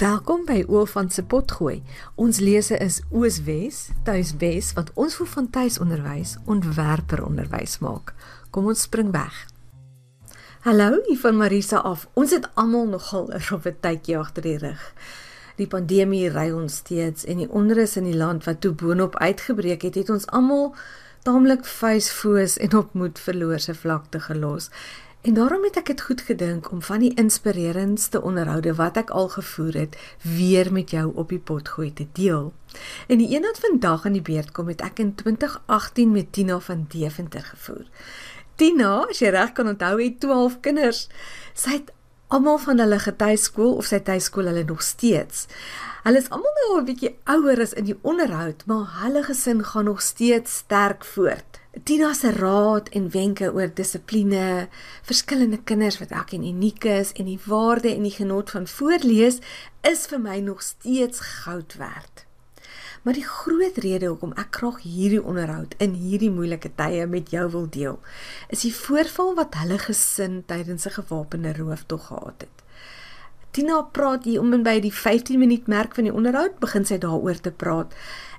Welkom by Oofant se potgooi. Ons lese is Ooswes, Tuiswes wat ons voel van tuisonderwys ontwerper onderwys maak. Kom ons spring weg. Hallo, hier van Marisa af. Ons het almal nogal 'n rowwe tydjie agter die rug. Die pandemie ry ons steeds en die onrus in die land wat toe boonop uitgebreek het, het ons almal taamlik vuisfoos en op moed verloorse vlakte gelos. En daarom het ek dit goed gedink om van die inspirerendste onderhoude wat ek al gevoer het, weer met jou op die pot gooi te deel. En die een wat vandag aan die beurt kom, het ek in 2018 met Tina van Deventer gevoer. Tina, as jy reg kan onthou, het 12 kinders. Sy het almal van hulle getuiskool of sy tuiskool hulle nog steeds. Hulle is almal nou 'n bietjie ouer as in die onderhoud, maar hulle gesin gaan nog steeds sterk voort. Tina se raad en wenke oor dissipline, verskillende kinders wat elkeen uniek is en die waarde en die genot van voorlees is vir my nog steeds goud werd. Maar die groot rede hoekom ek graag hierdie onderhoud in hierdie moeilike tye met jou wil deel, is die voorval wat hulle gesin tydens 'n gewapende rooftog gehad het. Tina praat hier om en by die 15 minuut merk van die onderhoud begin sy daaroor te praat.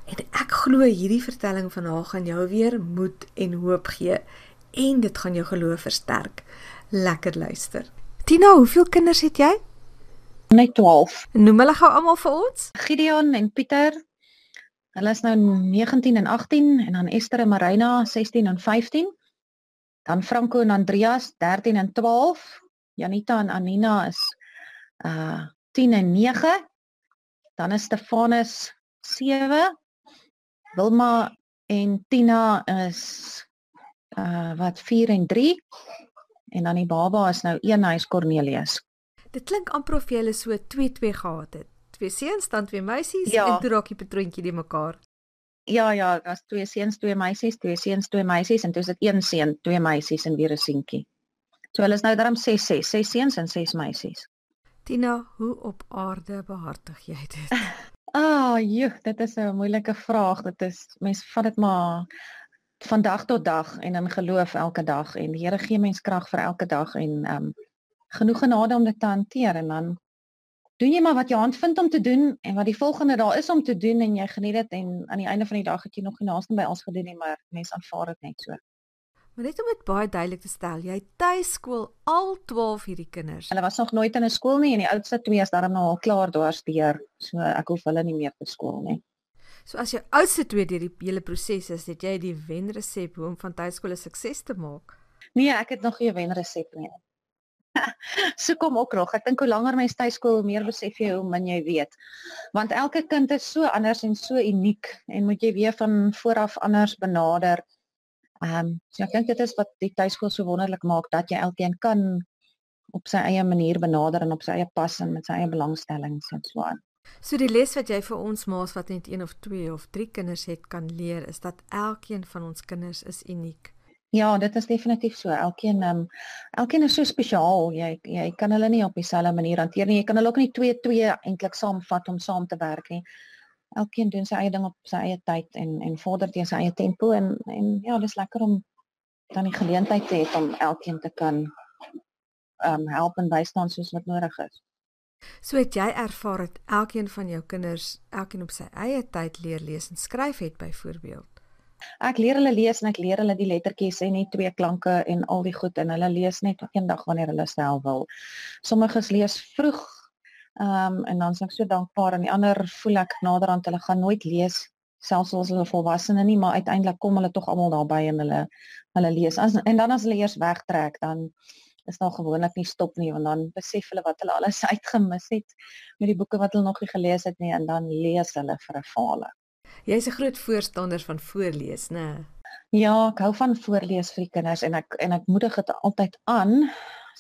En ek glo hierdie vertelling van haar gaan jou weer moed en hoop gee en dit gaan jou geloof versterk. Lekker luister. Tina, hoeveel kinders het jy? Net 12. Noem hulle gou almal vir ons. Gideon en Pieter. Hulle is nou 19 en 18 en dan Esther en Marina 16 en 15. Dan Franco en Andreas 13 en 12. Janita en Anina is uh 10 en 9. Dan is Stefanus 7 Wilma en Tina is uh wat 4 en 3 en dan die baba is nou 1 huis Cornelius. Dit klink amper of jy hulle so 2-2 gehad het. Twee seuns dan twee meisies ja. en toe raak die patroontjie die mekaar. Ja ja, daar's twee seuns, twee meisies, twee seuns, twee meisies en toe is dit een seun, twee meisies en weer 'n seentjie. So hulle is nou darm 6 6, 6 seuns en 6 meisies. Tina, hoe op aarde behartig jy dit? Ah, joh, dit is 'n moeilike vraag. Dit is mens vat dit maar van dag tot dag en in geloof elke dag en die Here gee mens krag vir elke dag en ehm um, genoeg genade om dit te hanteer en dan doen jy maar wat jy hand vind om te doen en wat die volgende daar is om te doen en jy geniet dit en aan die einde van die dag het jy nog nie naaste by ons gedoen nie, maar mens aanvaar dit net so. Maar net om dit baie duidelik te stel, jy tuiskool al 12 hierdie kinders. Hulle was nog nooit in 'n skool nie en die oudste twee is daarom nou al klaar dwarsdeur. So ek hoef hulle nie meer te skool nie. So as jou oudste twee deur die hele proses is, het jy die wenresep hoe om van tuiskool 'n sukses te maak? Nee, ek het nog nie 'n wenresep nie. so kom ook nog. Ek dink hoe langer mens tuiskool, hoe meer besef jy hoe min jy weet. Want elke kind is so anders en so uniek en moet jy weer van vooraf anders benader. Ehm um, so ek dink dit is wat die tuiskool so wonderlik maak dat jy elkeen kan op sy eie manier benader en op sy eie pas en met sy eie belangstellings en so aan. So die les wat jy vir ons maas wat net een of twee of drie kinders het kan leer is dat elkeen van ons kinders is uniek. Ja, dit is definitief so. Elkeen ehm um, elkeen is so spesiaal. Jy jy kan hulle nie op dieselfde manier hanteer nie. Jy kan hulle ook nie twee twee eintlik saamvat om saam te werk nie elkeen doen sy eie ding op sy eie tyd en en vorder teen sy eie tempo en en ja, dis lekker om dan die geleentheid te hê om elkeen te kan ehm um, help en bystaan soos wat nodig is. So het jy ervaar dat elkeen van jou kinders elkeen op sy eie tyd leer lees en skryf het byvoorbeeld. Ek leer hulle lees en ek leer hulle die lettertjies en die twee klanke en al die goed en hulle lees net eendag wanneer hulle self wil. Sommiges lees vroeg Ehm um, en dan sê ek so dankbaar en die ander voel ek naderhand hulle gaan nooit lees selfs as hulle volwassene nie, maar uiteindelik kom hulle tog almal daarby en hulle hulle lees. As, en dan as hulle eers wegtrek, dan is daar gewoonlik nie stop nie want dan besef hulle wat hulle alles uitgemis het met die boeke wat hulle nog nie gelees het nie en dan lees hulle vir 'n fale. Jy's 'n groot voorstander van voorlees, né? Ja, ek hou van voorlees vir die kinders en ek en ek moedig dit altyd aan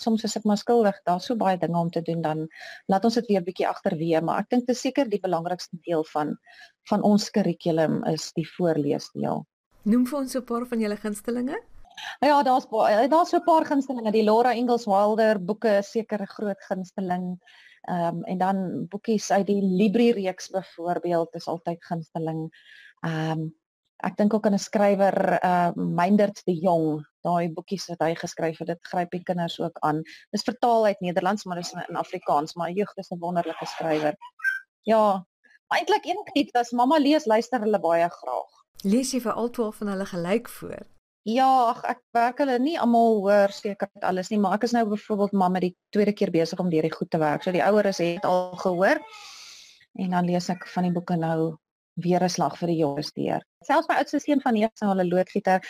soms is ek maar skuldig, daar's so baie dinge om te doen dan laat ons dit weer bietjie agterweë, maar ek dink is seker die belangrikste deel van van ons kurrikulum is die voorleesdeel. Noem vir ons 'n paar van julle gunstelinge. Ja, daar's daar's so 'n paar gunstelinge. Die Laura Ingalls Wilder boeke is seker 'n groot gunsteling. Ehm um, en dan boekies uit die Libri reeks byvoorbeeld is altyd gunsteling. Ehm um, ek dink ook aan 'n skrywer, uh Meindert de Jong daai boekies wat hy geskryf het, dit gryp die kinders ook aan. Dis vertaal uit Nederlands, maar dis in Afrikaans, maar jeug, dis 'n wonderlike skrywer. Ja, eintlik enigiets as mamma lees, luister hulle baie graag. Lees jy vir al 12 van hulle gelyk voor? Ja, ach, ek werk hulle nie almal hoor seker alles nie, maar ek is nou byvoorbeeld mamma die tweede keer besig om deur die goed te werk. So die oueres het al gehoor. En dan lees ek van die boeke nou weer 'n slag vir die jonges deur. Selfs my oudste seun van 9 sal 'n loodgieter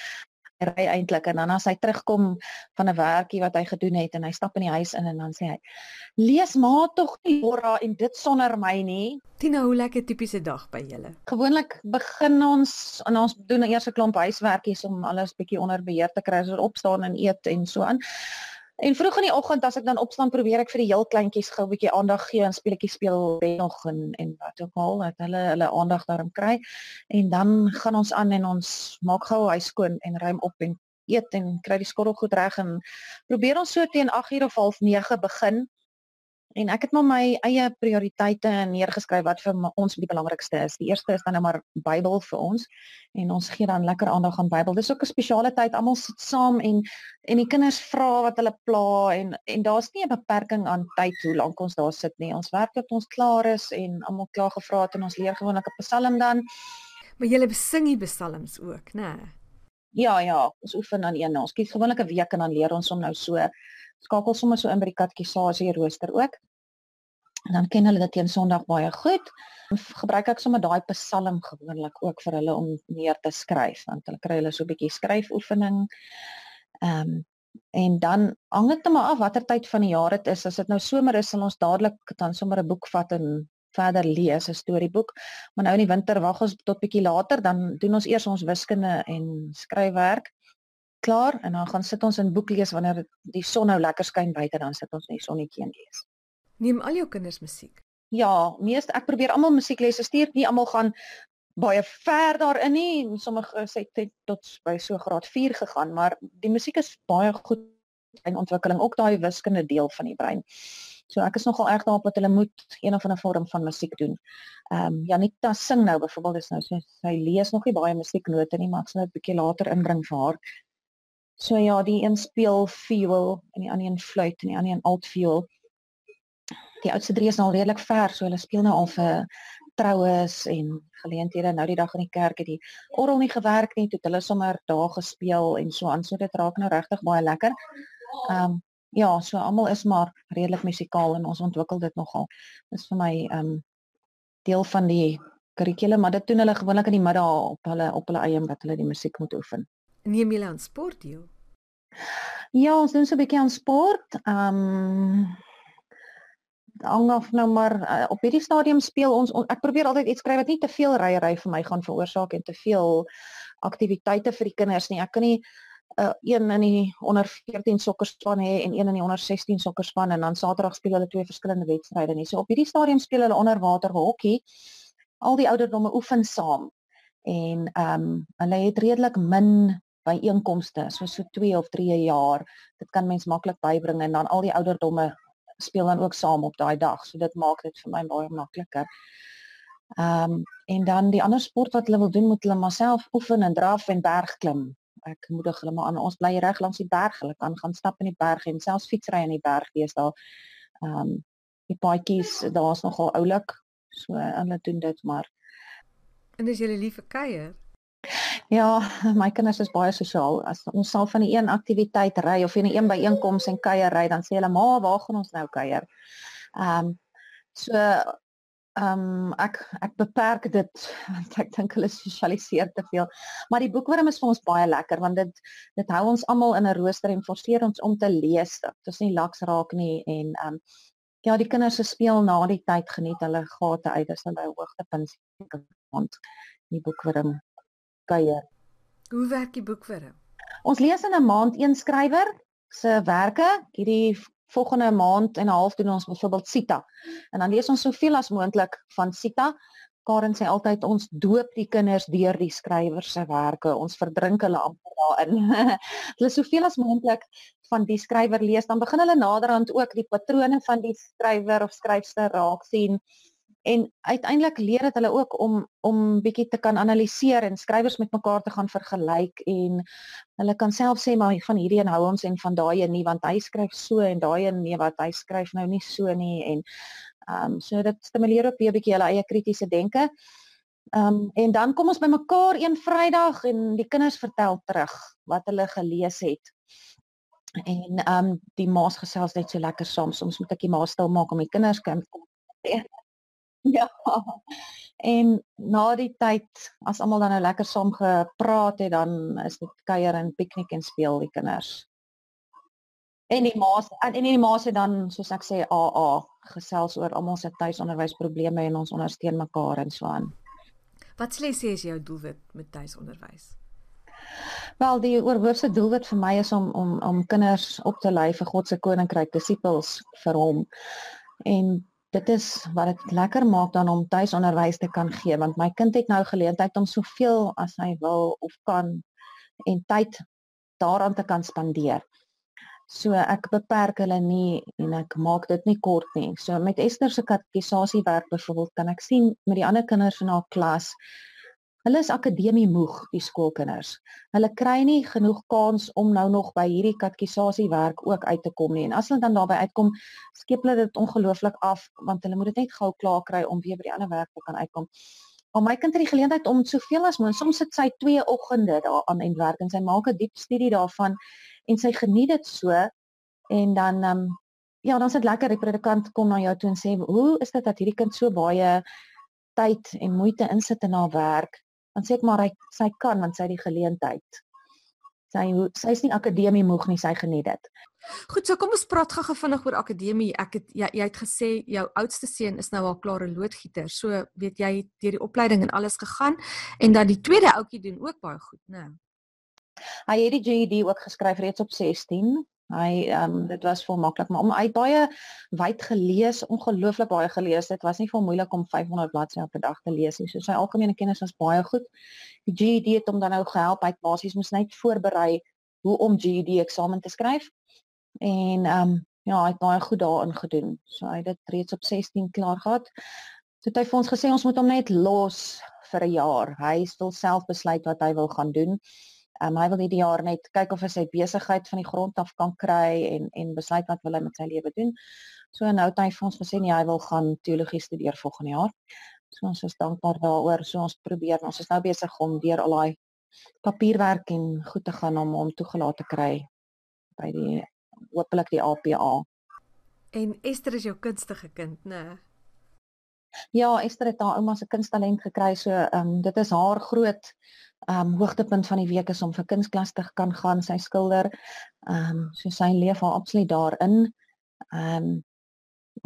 ry eintlik en dan as hy terugkom van 'n werkie wat hy gedoen het en hy stap in die huis in en dan sê hy lees maar tog nie Laura en dit sonder my nie. Tina, hoe lekker tipiese dag by julle. Gewoonlik begin ons en ons doen eers 'n klomp huiswerkies om alles bietjie onder beheer te kry, so opstaan en eet en so aan. En vroeg in die oggend as ek dan opstaan, probeer ek vir die heel kleintjies gou 'n bietjie aandag gee en speletjies speel nog en en wat ook al dat hulle hulle aandag daarom kry. En dan gaan ons aan en ons maak gou huis skoon en ruim op en eet en kry die skottelgoed reg en probeer ons so teen 8:00 of 8:30 begin En ek het maar my eie prioriteite neergeskryf wat vir ons die belangrikste is. Die eerste is dan nou maar Bybel vir ons en ons gee dan lekker aandag aan Bybel. Dis ook 'n spesiale tyd. Almal sit saam en en die kinders vra wat hulle pla en en daar's nie 'n beperking aan tyd hoe lank ons daar sit nie. Ons werk tot ons klaar is en almal klaar gevra het en ons leer gewoonlik 'n Psalm dan. Maar jy lê besing die psalms ook, né? Ja, ja, ons oefen dan een. Ons kies gewoonlik 'n week en dan leer ons hom nou so skakel sommer so in by die katekisasie rooster ook. En dan ken hulle dit teen Sondag baie goed. Gebruik ek sommer daai Psalm gewoonlik ook vir hulle om neer te skryf want hulle kry hulle so 'n bietjie skryfoefening. Ehm um, en dan hang dit net maar af watter tyd van die jaar dit is. As dit nou somer is, sal ons dadelik dan sommer 'n boek vat en verder lees, 'n storieboek. Maar nou in die winter wag ons tot bietjie later, dan doen ons eers ons wiskunde en skryfwerk klaar en dan gaan sit ons in boek lees wanneer die son nou lekker skyn buite dan sit ons in die sonnetjie en lees. Neem al jou kinders musiek? Ja, meeste ek probeer almal musieklesse stuur, nie almal gaan baie ver daarin nie. Sommige sê dit tot by so graad 4 gegaan, maar die musiek is baie goed in ontwikkeling, ook daai wiskunde deel van die brein. So ek is nogal erg daarop dat hulle moet een of ander vorm van musiek doen. Ehm um, Janita sing nou byvoorbeeld is nou sy, sy lees nog nie baie musieknote nie, maar ek sal dit 'n bietjie later inbring vir haar. So ja, die een speel viool en die ander een fluit en die ander een altviool. Die oudste drie is al redelik ver, so hulle speel nou al vir troues en geleenthede. Nou die dag in die kerk het die orgel nie gewerk nie, het hulle sommer daar gespeel en so aan. So dit raak nou regtig baie lekker. Ehm um, ja, so almal is maar redelik musikaal en ons ontwikkel dit nogal. Dis vir my ehm um, deel van die kurrikulum, maar dit doen hulle gewoonlik in die middag op hulle op hulle eie wat hulle die musiek moet oefen. Neem julle aan sport deel? Ja, ons doen so 'n bietjie aan sport. Ehm um, hang af nou maar uh, op hierdie stadium speel ons on, ek probeer altyd iets skryf wat nie te veel ryery vir my gaan veroorsaak en te veel aktiwiteite vir die kinders nie. Ek kan nie uh, een in die onder 14 sokkerspan hê en een in die onder 16 sokkerspan en dan Saterdag speel hulle twee verskillende wedstryde nie. So op hierdie stadium speel hulle onderwater hokkie. Al die ouderdomme oefen saam en ehm um, hulle het redelik min by inkomste so so 2 of 3 jaar dit kan mens maklik bybring en dan al die ouderdomme speel dan ook saam op daai dag so dit maak dit vir my baie makliker. Ehm um, en dan die ander sport wat hulle wil doen moet hulle maar self oefen en draf en bergklim. Ek moedig hulle maar aan ons bly reg langs die berg hulle kan gaan stap in die berg en selfs fietsry in die berg wees daar. Ehm um, die paadjies daar's nogal oulik so hulle doen dit maar. En dis julle liefe kuier. Ja, my kinders is baie sosiaal. As ons sal van die een aktiwiteit ry of in 'n een byeenkoms en kuier ry, dan sê hulle: "Ma, waar gaan ons nou kuier?" Ehm um, so ehm um, ek ek beperk dit want ek dink hulle sosialiseer te veel. Maar die boekwurm is vir ons baie lekker want dit dit hou ons almal in 'n rooster en forceer ons om te lees. Dit is nie laks raak nie en ehm um, ja, die kinders se speel na die tyd geniet hulle gate uit. Dis hulle hoogtepunt want die boekwurm kuier. Hoe werk die boekwurm? Ons lees in 'n maand een skrywer se werke. Hierdie volgende maand en 'n half doen ons byvoorbeeld Sita. En dan lees ons soveel as moontlik van Sita. Karen sê altyd ons doop die kinders deur die skrywer se werke. Ons verdrink hulle amper daarin. hulle soveel as moontlik van die skrywer lees, dan begin hulle naderhand ook die patrone van die skrywer of skryfster raak sien en uiteindelik leer dit hulle ook om om bietjie te kan analiseer en skrywers met mekaar te gaan vergelyk en hulle kan self sê maar van hierdie een hou ons en van daai een nie want hy skryf so en daai een nee wat hy skryf nou nie so nie en ehm um, so dit stimuleer ook weer bietjie hulle eie kritiese denke. Ehm um, en dan kom ons by mekaar een Vrydag en die kinders vertel terug wat hulle gelees het. En ehm um, die ma's gesels net so lekker saam. Soms moet ek die ma stil maak om die kinders kan Ja. En na die tyd as almal dan nou lekker saam gepraat het, dan is dit kuier en piknik en speel die kinders. En die ma's en, en die ma's het dan soos ek sê AA gesels oor almal se tuisonderwysprobleme en ons ondersteun mekaar en so aan. Wat sê jy is jou doelwit met tuisonderwys? Wel, die oorhoofse doelwit vir my is om om om kinders op te lei vir God se koninkryk, disippels vir hom. En dit is wat dit lekker maak dan om tuisonderwys te kan gee want my kind het nou geleentheid om soveel as hy wil of kan en tyd daaraan te kan spandeer. So ek beperk hulle nie en ek maak dit nie kort nie. So met Esther se katekisasies werk byvoorbeeld kan ek sien met die ander kinders in haar klas Hulle is akademie moeg, die skoolkinders. Hulle kry nie genoeg kans om nou nog by hierdie katekisasiewerk ook uit te kom nie. En as hulle dan daarby uitkom, skep hulle dit ongelooflik af want hulle moet dit net gou klaar kry om weer by die ander werk te kan uitkom. Maar my kind het die geleentheid om soveel as moontlik, soms sit sy twee oggende daaraan en werk en sy maak 'n diep studie daarvan en sy geniet dit so en dan ehm um, ja, dan is dit lekker die predikant kom na jou toe en sê, "Hoe is dit dat hierdie kind so baie tyd en moeite insit in haar werk dan sê ek maar hy sy kan want sy het die geleentheid. Sy sy's nie akademie moeg nie, sy geniet dit. Goed, so kom ons praat gou-gou vinnig oor akademie. Ek het jy, jy het gesê jou oudste seun is nou al klaar 'n loodgieter. So weet jy deur die opleiding en alles gegaan en dan die tweede ouetjie doen ook baie goed, né? Nou. Hy het die GED ook geskryf reeds op 16 Hy ehm um, dit was vir maklik, maar om hy baie wyd gelees, ongelooflik baie gelees. Dit was nie vir moeilik om 500 bladsye op 'n dag te lees nie. So sy algemene kennis was baie goed. Die GED het hom dan nou gehelp. Hy basies moes net voorberei hoe om GED eksamen te skryf. En ehm um, ja, hy het baie goed daarin gedoen. So hy het dit reeds op 16 klaar gehad. So het hy vir ons gesê ons moet hom net los vir 'n jaar. Hy wil self besluit wat hy wil gaan doen. Um, hy wil hierdie jaar net kyk of hy sy besigheid van die grond af kan kry en en besluit wat wil hy met sy lewe doen. So nou het hy vir ons gesê nee, hy wil gaan teologie studeer volgende jaar. So ons is dankbaar daaroor. So ons probeer, ons is nou besig om deur al daai papierwerk en goed te gaan om hom toegelaat te kry by die hopelik die APA. En Esther is jou kunstige kind, né? Ja, Esther het haar ouma se kunsttalent gekry. So ehm um, dit is haar groot um hoogtepunt van die week is om vir kunsklas te kan gaan, sy skilder. Um so sy leef haar absoluut daarin. Um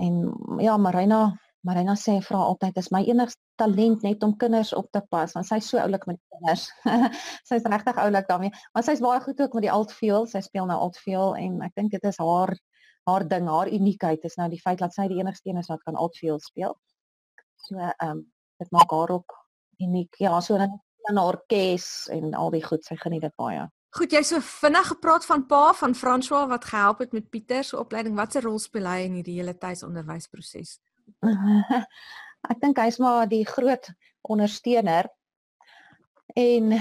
en ja, Marina, Marina sê vra altyd is my enigste talent net om kinders op te pas, want sy's so oulik met kinders. sy's regtig oulik daarmee. Maar sy's baie goed ook met die altveel. Sy speel nou altveel en ek dink dit is haar haar ding, haar uniekheid is nou die feit dat sy die enigste een is wat kan altveel speel. So um dit maak haar ook uniek. Ja, so dan in 'n orkes en al die goed, sy geniet dit baie. Goed, jy so vinnig gepraat van pa van François wat gehelp het met Pieter se opleiding. Watse rol speel hy in hierdie hele tuisonderwysproses? Ek dink hy's maar die groot ondersteuner en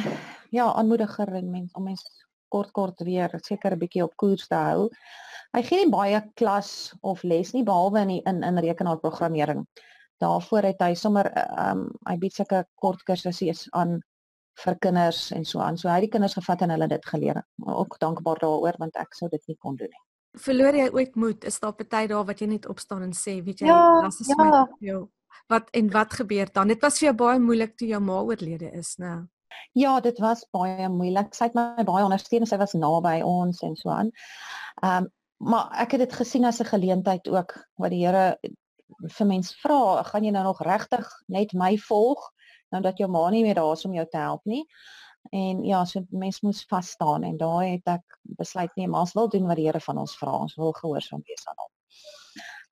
ja, aanmoediger en mens om mens kort kort weer seker 'n bietjie op koers te hou. Hy gee nie baie klas of les nie behalwe in die, in in rekenaarprogrammering. Daarvoor het hy sommer ehm um, hy bied sulke kort kursusse aan vir kinders en so aan. So hy het die kinders gevat en hulle dit geleer. Ook dankbaar daaroor want ek sou dit nie kon doen nie. Verloor jy ooit moed? Is daar party daar wat jy net opstaan en sê, weet jy, ja, las is ja. my jou. Wat en wat gebeur dan? Dit was vir jou baie moeilik toe jou ma oorlede is, né? Ja, dit was baie moeilik. Sy het my baie ondersteun. Sy was naby ons en so aan. Ehm um, maar ek het dit gesien as 'n geleentheid ook wat die Here vir mens vra, gaan jy nou nog regtig net my volg? Nou dat jou ma nie meer daar is om jou te help nie. En ja, so mens moes vas staan en daai het ek besluit nee, maar ons wil doen wat die Here van ons vra. Ons wil gehoorsaam wees aan hom.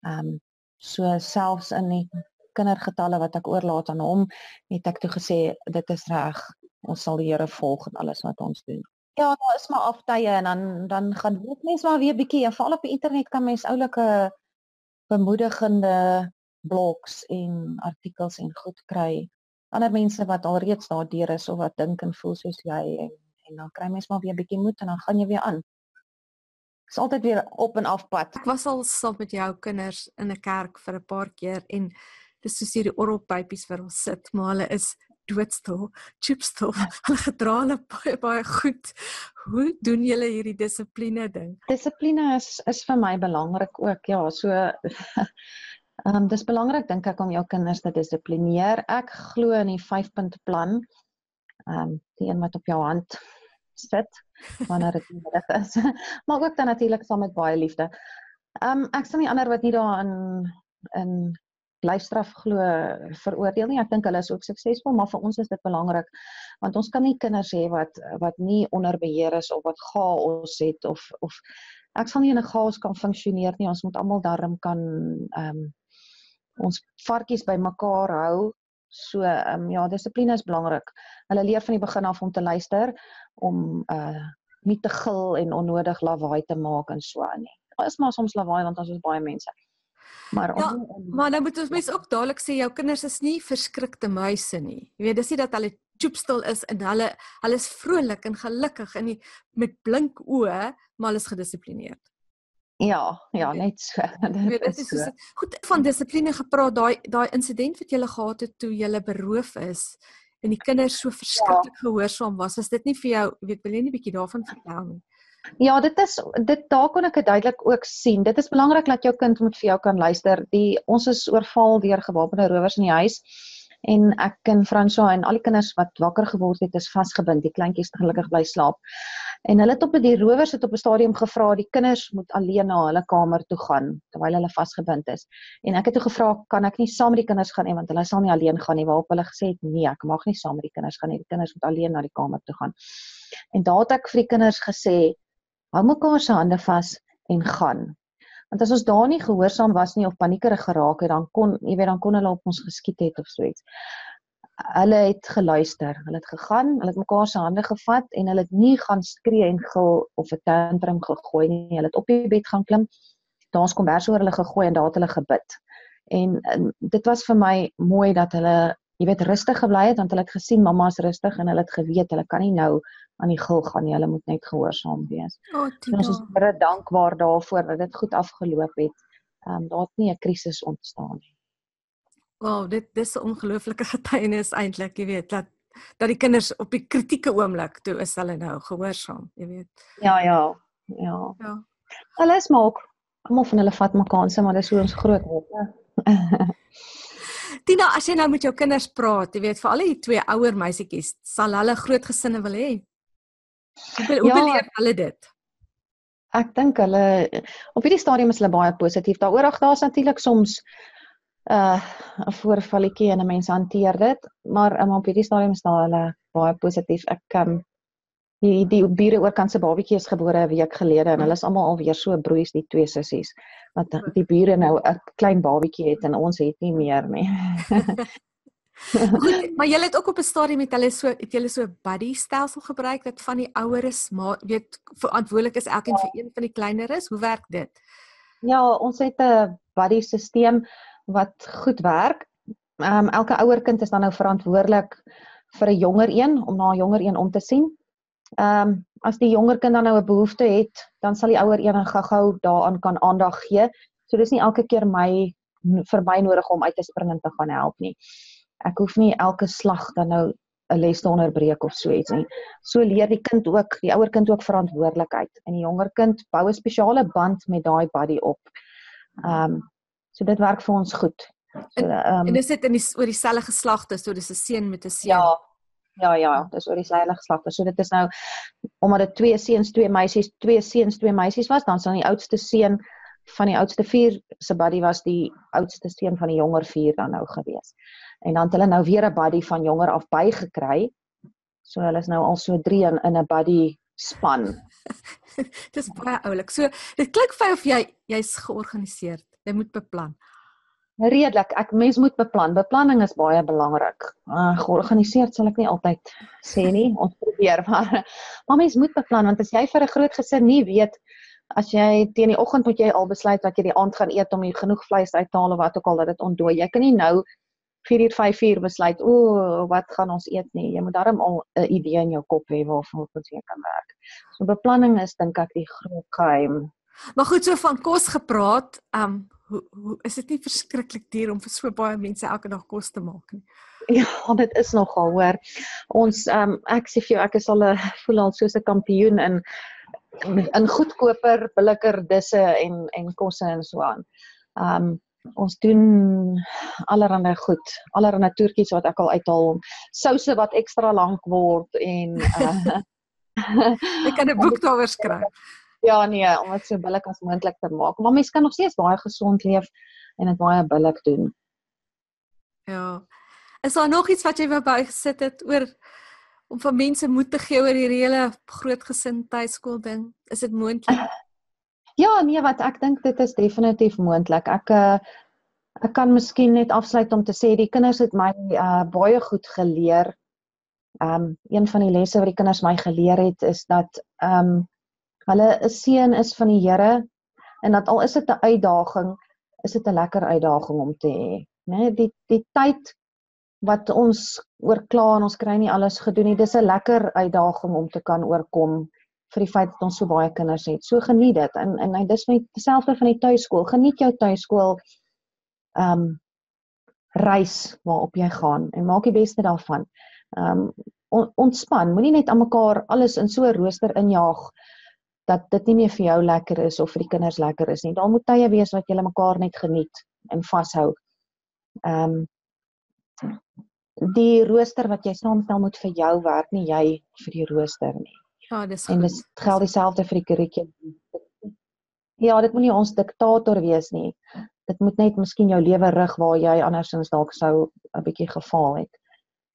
Ehm um, so selfs in die kindergetalle wat ek oorlaat aan hom, het ek toe gesê dit is reg. Ons sal die Here volg in alles wat ons doen. Ja, daar is maar aftye en dan dan gaan dit mens maar weer bietjie veral op die internet kan mens oulike bemoedigende blogs en artikels en goed kry. Ander mense wat al reeds daardeur is of wat dink en voel soos jy en en dan kry mens maar weer 'n bietjie moed en dan gaan jy weer aan. Dit is altyd weer op en af pad. Ek was al saam met jou kinders in 'n kerk vir 'n paar keer en dis soos hierdie orrelpypies waar ons sit, maar hulle is doodstil, chipstil. Hulle gedra hulle baie baie goed. Hoe doen julle hierdie dissipline ding? Dissipline is is vir my belangrik ook. Ja, so Ehm um, dis belangrik dink ek om jou kinders te dissiplineer. Ek glo in die 5-punt plan. Ehm um, die een wat op jou hand sit wanneer dit nodig is. maar ook dan natuurlik saam met baie liefde. Ehm um, ek sien nie ander wat nie daarin in lyfstraf glo veroordeel nie. Ek dink hulle is ook suksesvol, maar vir ons is dit belangrik want ons kan nie kinders hê wat wat nie onder beheer is of wat chaos het of of ek sal nie in 'n chaos kan funksioneer nie. Ons moet almal darm kan ehm um, ons varkies bymekaar hou. So ehm um, ja, dissipline is belangrik. Hulle leer van die begin af om te luister, om uh nie te gil en onnodig lawaai te maak en so aan nie. Daar is maar soms lawaai want ons is baie mense. Maar ja, om, om, maar nou moet ons mense ook dadelik sê jou kinders is nie verskrikte muise nie. Jy weet, dis nie dat hulle choopstil is en hulle hulle is vrolik en gelukkig en met blink oë, maar hulle is gedissiplineerd. Ja, ja, net so. Dit is so. Goed van dissipline gepraat, daai daai insident wat jy gehad het toe jy beroof is en die kinders so verskriklik ja. gehoorsaam was. Was dit nie vir jou, weet wil jy nie bietjie daarvan vertel nie? Ja, dit is dit daar kon ek dit duidelik ook sien. Dit is belangrik dat jou kind moet vir jou kan luister. Die ons is oorval deur gewapende rowers in die huis en ek en Franswa en al die kinders wat wakker geword het is vasgebind. Die kleintjies het gelukkig bly slaap. En hulle het op die rowers het op 'n stadium gevra die kinders moet alleen na hulle kamer toe gaan terwyl hulle vasgebind is. En ek het toe gevra kan ek nie saam met die kinders gaan nie want hulle sal nie alleen gaan nie waarop hulle gesê het nee, ek mag nie saam met die kinders gaan nie. Die kinders moet alleen na die kamer toe gaan. En daar het ek vir die kinders gesê hou mekaar se hande vas en gaan. Want as ons daar nie gehoorsaam was nie of paniekerig geraak het, dan kon jy weet dan kon hulle op ons geskiet het of so iets hulle het geluister. Hulle het gegaan, hulle het mekaar se hande gevat en hulle het nie gaan skree en gil of 'n tantrum gegooi nie. Hulle het op die bed gaan klim. Daar's kombers oor hulle gegooi en daar het hulle gebid. En, en dit was vir my mooi dat hulle, jy weet, rustig gebly het want hulle het gesien mamma is rustig en hulle het geweet hulle kan nie nou aan die gil gaan nie. Hulle moet net gehoorsaam wees. Oh, ons is baie dankbaar daarvoor dat dit goed afgeloop het. Ehm um, daar het nie 'n krisis ontstaan nie. Wow, dit dis 'n ongelooflike getuienis eintlik, jy weet, dat dat die kinders op die kritieke oomblik toe is hulle nou gehoorsaam, jy weet. Ja, ja. Ja. Ja. Hulle is maar ook almal van hulle vat mekaar se, maar dis hoe ons groot word. Tina, as jy nou met jou kinders praat, jy weet, vir al die twee ouer meisietjies, sal hulle groot gesinne wil hê. Hoe hoe ja, beleef hulle dit? Ek dink hulle op hierdie stadium is hulle baie positief daaroor. Ag, daar's natuurlik soms uh 'n voorvalletjie en 'n mens hanteer dit, maar um, op hierdie stadium is daar hulle baie positief. Ek um die die bure oorkant se babatjie is gebore 'n week gelede en hulle is almal alweer so broeis die twee sissies wat die bure nou 'n klein babatjie het en ons het nie meer nie. Goed, maar julle het ook op 'n stadium met hulle so het julle so buddy stelsel gebruik dat van die oueres maar weet verantwoordelik is elkeen ja. vir een van die kleineres. Hoe werk dit? Ja, ons het 'n buddy stelsel wat goed werk. Ehm um, elke ouer kind is dan nou verantwoordelik vir 'n jonger een om na 'n jonger een om te sien. Ehm um, as die jonger kind dan nou 'n behoefte het, dan sal die ouer een gou-gou daaraan kan aandag gee. So dis nie elke keer my vir my nodig om uit te spring en te gaan help nie. Ek hoef nie elke slag dan nou 'n les te onderbreek of so iets nie. So leer die kind ook, die ouer kind ook verantwoordelikheid en die jonger kind bou 'n spesiale band met daai buddy op. Ehm um, So dit werk vir ons goed. So ehm um, En dis dit in die oor dieselfde geslagte, so dis 'n seun met 'n seun. Ja. Ja ja, dis oor dieselfde geslagte. So dit is nou omdat dit twee seuns, twee meisies, twee seuns, twee meisies was, dan sal die oudste seun van die oudste 4 se buddy was die oudste seun van die jonger 4 dan nou gewees. En dan het hulle nou weer 'n buddy van jonger af bygekry. So hulle is nou al so 3 in in 'n buddy span. Dis baie oulik. So dit klink vir of jy jy's georganiseerd. Jy moet beplan. Redelik, ek mens moet beplan. Beplanning is baie belangrik. Uh, georganiseerd sal ek nie altyd sê nie. Ons probeer maar maar mens moet beplan want as jy vir 'n groot gesin nie weet as jy teen die oggend moet jy al besluit wat jy die aand gaan eet om jy genoeg vleis uit te haal of wat ook al dat dit ontdooi. Jy kan nie nou 4 uur 5 uur besluit o wat gaan ons eet nie jy moet daarom al 'n idee in jou kop hê waarvan ons jy kan werk so beplanning is dink ek die groot geheim maar goed so van kos gepraat um hoe hoe is dit nie verskriklik duur om vir so baie mense elke dag kos te maak nie? Ja dit is nogal hoor. Ons um ek sê vir jou ek is al 'n voel al soos 'n kampioen in in goedkoper billiker disse en en kosse en so aan. Um ons doen allerlei goed, allerlei toertjies wat ek al uithaal om souse wat ekstra lank word en uh, ek kan 'n boek daaroor skryf. Ja nee, om dit so billik as moontlik te maak. Maar mens kan nog steeds baie gesond leef en dit baie billik doen. Ja. Is daar nog iets wat jy wou bygesit het oor om vir mense moed te gee oor hierdie hele groot gesin tuiskool ding? Is dit moontlik? Ja, nee, wat ek dink dit is definitief moontlik. Ek uh, ek kan miskien net afsluit om te sê die kinders het my uh baie goed geleer. Um een van die lesse wat die kinders my geleer het is dat um hulle 'n seën is van die Here en dat al is dit 'n uitdaging, is dit 'n lekker uitdaging om te hê, né? Die die tyd wat ons oorkla en ons kry nie alles gedoen nie, dis 'n lekker uitdaging om te kan oorkom vir die feit dat ons so baie kinders het. So geniet dit. En en hy dis met dieselfde van die tuiskool. Geniet jou tuiskool ehm um, reis waarop jy gaan en maak die beste daarvan. Ehm um, on, ontspan. Moenie net aan mekaar alles in so 'n rooster injaag dat dit nie meer vir jou lekker is of vir die kinders lekker is nie. Daar moet tye wees wat julle mekaar net geniet en vashou. Ehm um, die rooster wat jy saamstel moet vir jou werk nie jy vir die rooster nie. Ja, dis goed. En dit geld dieselfde vir die kurrikulum. Ja, dit moenie ons diktator wees nie. Dit moet net miskien jou lewe rig waar jy andersins dalk sou 'n bietjie gefaal het.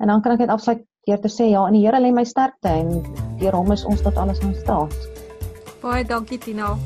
En dan kan ek net afsluit deur te sê ja, in die Here lê my sterkte en deur hom is ons tot alles in staat. Baie dankie Tina.